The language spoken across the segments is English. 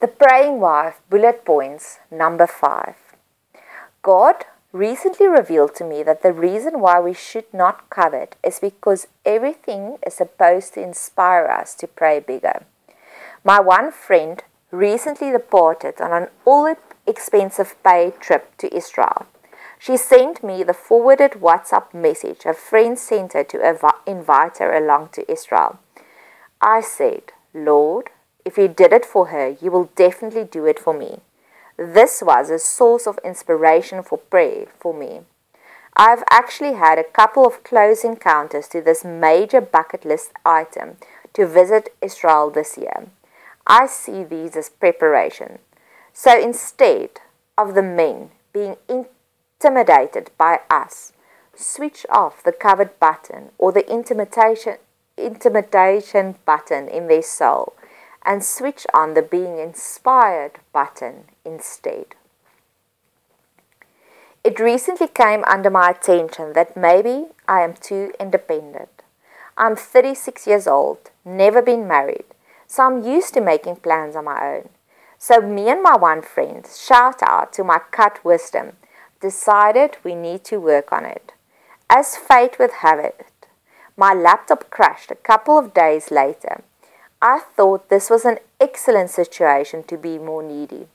The Praying Wife, bullet points, number five. God recently revealed to me that the reason why we should not covet is because everything is supposed to inspire us to pray bigger. My one friend recently departed on an all expensive paid trip to Israel. She sent me the forwarded WhatsApp message a friend sent her to invite her along to Israel. I said, Lord, if you did it for her, you will definitely do it for me. This was a source of inspiration for prayer for me. I've actually had a couple of close encounters to this major bucket list item to visit Israel this year. I see these as preparation. So instead of the men being intimidated by us, switch off the covered button or the intimidation, intimidation button in their soul and switch on the being inspired button instead. It recently came under my attention that maybe I am too independent. I'm 36 years old, never been married, so I'm used to making plans on my own. So, me and my one friend, shout out to my cut wisdom, decided we need to work on it. As fate would have it, my laptop crashed a couple of days later I thought this was an excellent situation to be more needy.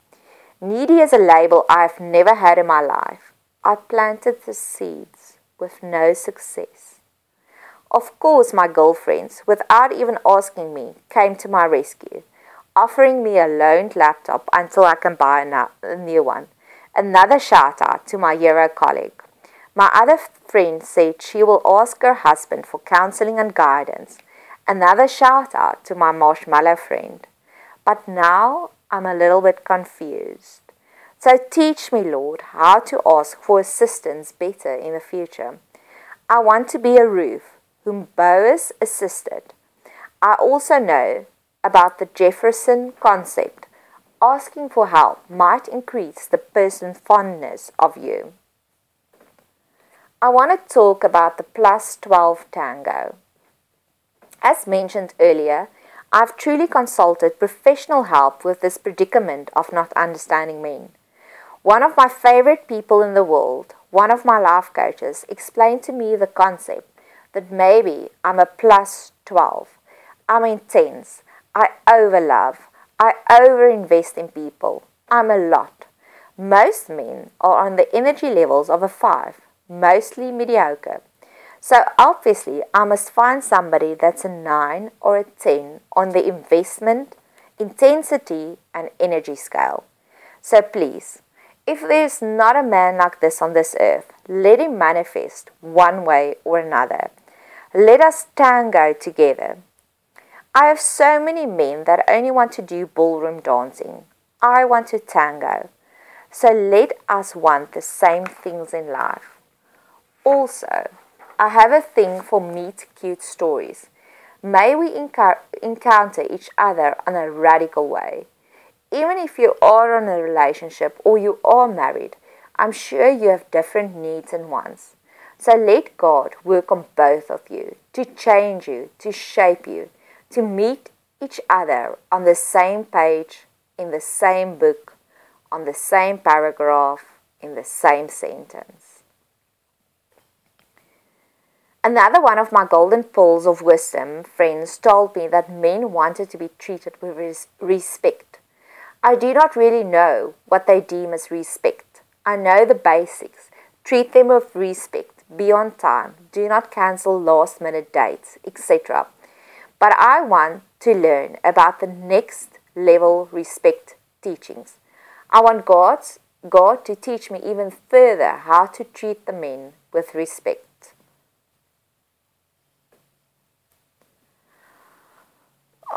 Needy is a label I've never had in my life. I planted the seeds with no success. Of course, my girlfriends, without even asking me, came to my rescue, offering me a loaned laptop until I can buy a new one. Another shout out to my Euro colleague. My other friend said she will ask her husband for counseling and guidance Another shout out to my marshmallow friend. But now I'm a little bit confused. So teach me, Lord, how to ask for assistance better in the future. I want to be a Ruth whom Boaz assisted. I also know about the Jefferson concept. Asking for help might increase the person's fondness of you. I want to talk about the plus 12 tango. As mentioned earlier, I've truly consulted professional help with this predicament of not understanding men. One of my favorite people in the world, one of my life coaches, explained to me the concept that maybe I'm a plus 12. I'm intense. I overlove. I overinvest in people. I'm a lot. Most men are on the energy levels of a 5, mostly mediocre. So obviously, I must find somebody that's a 9 or a 10 on the investment, intensity, and energy scale. So please, if there's not a man like this on this earth, let him manifest one way or another. Let us tango together. I have so many men that only want to do ballroom dancing. I want to tango. So let us want the same things in life. Also, I have a thing for meet cute stories. May we enc- encounter each other in a radical way. Even if you are in a relationship or you are married, I'm sure you have different needs and wants. So let God work on both of you to change you, to shape you, to meet each other on the same page, in the same book, on the same paragraph, in the same sentence. Another one of my golden pools of wisdom friends told me that men wanted to be treated with res- respect. I do not really know what they deem as respect. I know the basics. Treat them with respect. Be on time. Do not cancel last minute dates, etc. But I want to learn about the next level respect teachings. I want God's, God to teach me even further how to treat the men with respect.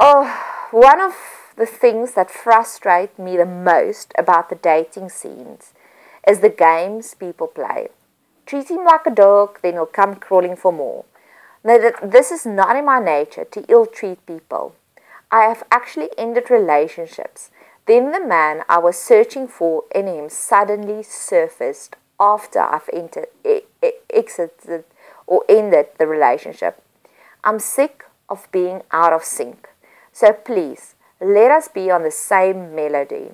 Oh, one of the things that frustrate me the most about the dating scenes is the games people play. Treat him like a dog, then he'll come crawling for more. Now, this is not in my nature to ill treat people. I have actually ended relationships. Then the man I was searching for in him suddenly surfaced after I've entered, exited or ended the relationship. I'm sick of being out of sync. So please, Let us be on the same melody.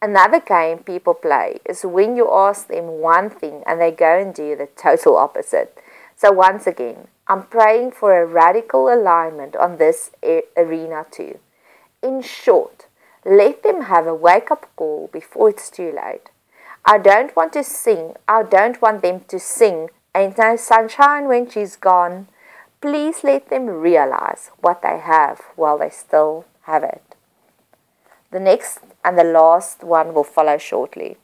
Another game people play is when you ask them one thing and they go and do the total opposite. So, once again, I'm praying for a radical alignment on this arena too. In short, let them have a wake up call before it's too late. I don't want to sing, I don't want them to sing, Ain't no sunshine when she's gone. Please let them realize what they have while they still have it. The next and the last one will follow shortly.